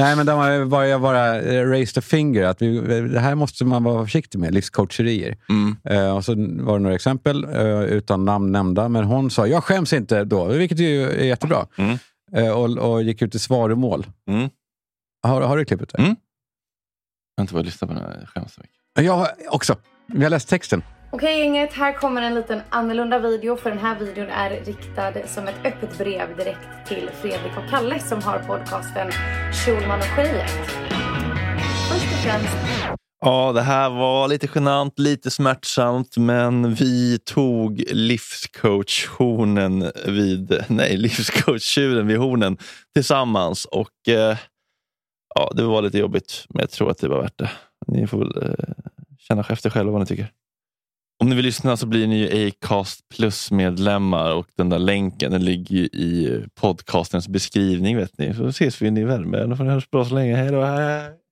Nej, men där var jag bara eh, raised a finger. Att vi, det här måste man vara försiktig med, livscoacherier. Mm. Eh, och så var det några exempel, eh, utan namn nämnda. Men hon sa, jag skäms inte då, vilket ju är jättebra. Mm. Eh, och, och gick ut i svaromål. Mm. Har, har du klippet? Där? Mm. Jag har inte bara lyssnat på den här. Jag skäms så mycket. Jag också. Vi har läst texten. Okej gänget, här kommer en liten annorlunda video för den här videon är riktad som ett öppet brev direkt till Fredrik och Kalle som har podcasten Schulman och Schejet. Först och främst Ja, det här var lite genant, lite smärtsamt, men vi tog livscoachhornen vid... Nej, livscoachtjuren vid hornen tillsammans. Och eh, ja, Det var lite jobbigt, men jag tror att det var värt det. Ni får väl eh, känna efter själva vad ni tycker. Om ni vill lyssna så blir ni ju Acast Plus-medlemmar och den där länken den ligger ju i podcastens beskrivning. vet ni. Så ses vi i värme. Ni får ni höras bra så länge. Hej då! Hej.